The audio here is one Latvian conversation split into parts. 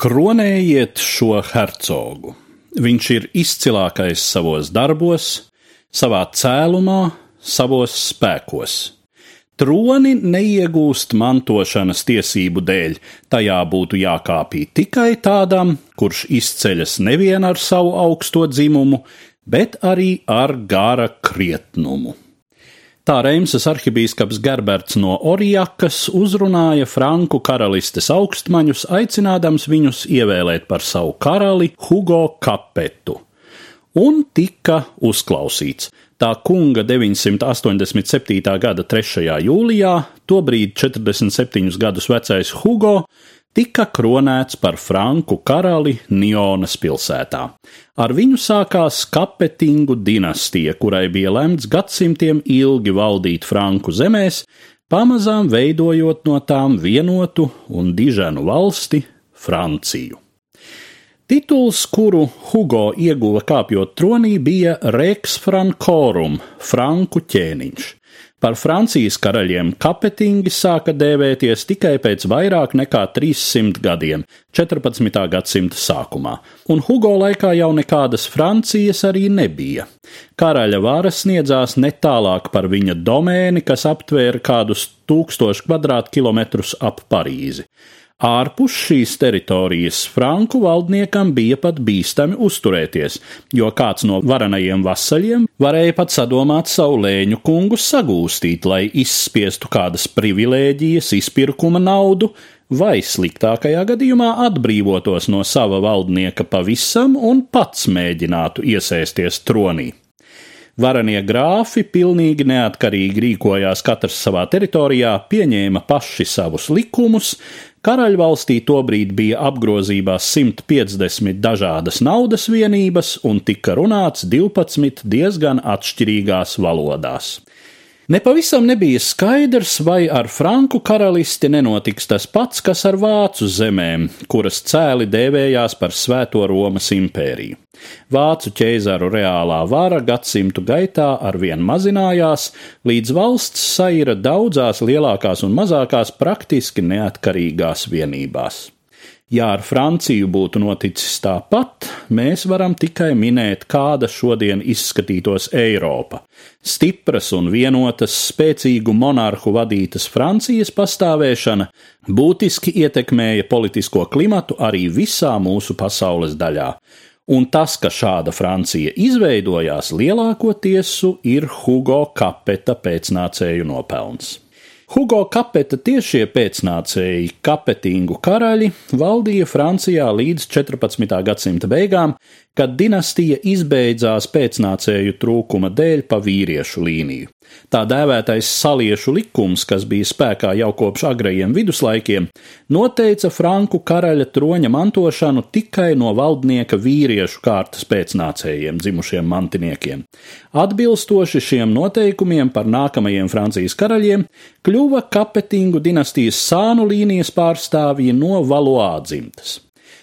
Kronējiet šo hercogu. Viņš ir izcilākais savos darbos, savā cēlumā, savos spēkos. Troni neiegūst mantošanas tiesību dēļ, tajā būtu jākāpj tikai tādam, kurš izceļas nevien ar savu augsto dzimumu, bet arī ar gara krietnumu. Tā Reimsas arhibīskaps Gerberts no Orijakas uzrunāja Franku karalistes augstmaņus, aicinādams viņus ievēlēt par savu karali Hugo Kapetu. Un tika uzklausīts. Tā kunga 987. gada 3. jūlijā, tobrīd 47 gadus vecais Hugo, tika kronēts par Franku karali Nionas pilsētā. Ar viņu sākās Kapetingu dinastija, kurai bija lemts gadsimtiem ilgi valdīt Franku zemēs, pamazām veidojot no tām vienotu un diženu valsti Franciju. Tituls, kuru Hugo ieguva kāpjot tronī, bija Rex Francorum, Franku ķēniņš. Par Francijas karaļiem kapetingi sāka dēvēties tikai pēc vairāk nekā 300 gadiem, 14. gadsimta sākumā, un Hugo laikā jau nekādas Francijas arī nebija. Karaļa vara sniedzās netālāk par viņa domēni, kas aptvēra kādus tūkstošus kvadrātkilometrus ap Parīzi. Ārpus šīs teritorijas franku valdniekam bija pat bīstami uzturēties, jo kāds no varenajiem vasaļiem varēja pat sadomāt savu lēņu kungu sagūstīt, lai izspiestu kādas privilēģijas, izpirkuma naudu, vai sliktākajā gadījumā atbrīvotos no sava valdnieka pavisam un pats mēģinātu iesēsties tronī. Varenie grāfi pilnīgi neatkarīgi rīkojās katrs savā teritorijā, pieņēma paši savus likumus, Karaļvalstī tobrīd bija apgrozībā 150 dažādas naudas vienības un tika runāts 12 diezgan atšķirīgās valodās. Nepavisam nebija skaidrs, vai ar Franku karalisti nenotiks tas pats, kas ar Vācu zemēm, kuras cēli dēvējās par Svēto Romas impēriju. Vācu ķēzaru reālā vara gadsimtu gaitā arvien mazinājās, līdz valsts saira daudzās lielākās un mazākās praktiski neatkarīgās vienībās. Ja ar Franciju būtu noticis tāpat, mēs varam tikai minēt, kāda šodien izskatītos Eiropa. Stipras un vienotas, spēcīgu monarhu vadītas Francijas pastāvēšana būtiski ietekmēja politisko klimatu arī visā mūsu pasaules daļā. Un tas, ka šāda Francija izveidojās, lielākoties ir Hugo Kapeta pēcnācēju nopelns. Hugo Kapeta tiešie pēcnācēji, kapetingu karaļi, valdīja Francijā līdz 14. gadsimta beigām, kad dinastija izbeidzās pēcnācēju trūkuma dēļ pa vīriešu līniju. Tā dēvētais saliešu likums, kas bija spēkā jau kopš agrajiem viduslaikiem, noteica Franku karaļa troņa mantošanu tikai no valdnieka vīriešu kārtas pēcnācējiem, dzimušiem mantiniekiem. Atbilstoši šiem noteikumiem par nākamajiem Francijas karaļiem kļuva kapetingu dinastijas sānu līnijas pārstāvji no Valoā dzimtas.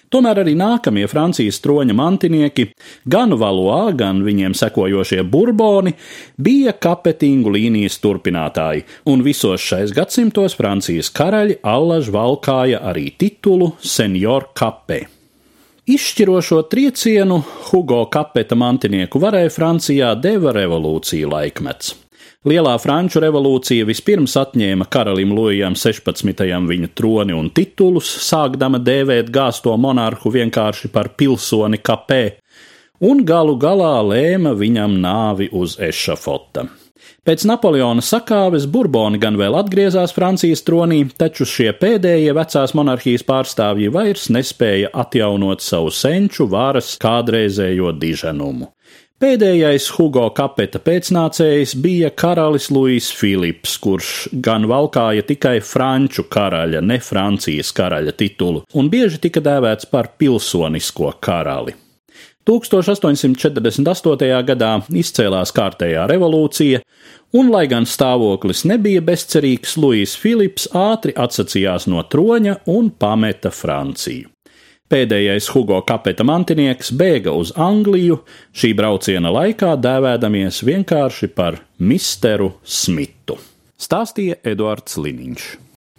Tomēr arī nākamie Francijas troņa mantinieki, gan Valois, gan viņiem sekojošie burboni, bija kapetingu līnijas turpinātāji, un visos šais gadsimtos Francijas karaļi allaž valkāja arī titulu Senior Kapē. Izšķirošo triecienu Hugo Kapeta mantinieku varēja Francijā deva revolūcija laikmets. Lielā Franču revolūcija vispirms atņēma karalim Lujam 16. viņa troni un titulus, sākdama dēvēt gāsto monarhu vienkārši par pilsoni kapē, un galu galā lēma viņam nāvi uz ešafota. Pēc Napoleona sakāves Burboni gan vēl atgriezās Francijas tronī, taču šie pēdējie vecās monarhijas pārstāvji vairs nespēja atjaunot savu senču varas kādreizējo diženumu. Pēdējais Hugo Kapeta pēcnācējs bija karalis Luis Filips, kurš gan valkāja tikai franču karaļa, ne Francijas karaļa titulu, un bieži tika dēvēts par pilsonisko karali. 1848. gadā izcēlās kārtējā revolūcija, un, lai gan stāvoklis nebija bezcerīgs, Luis Filips ātri atsacījās no troņa un pameta Franciju. Pēdējais Hugo kapeta mantinieks bēga uz Angliju, šī brauciena laikā dēvēdamies vienkārši par Misteru Smitu. Stāstīja Eduards Liniņš.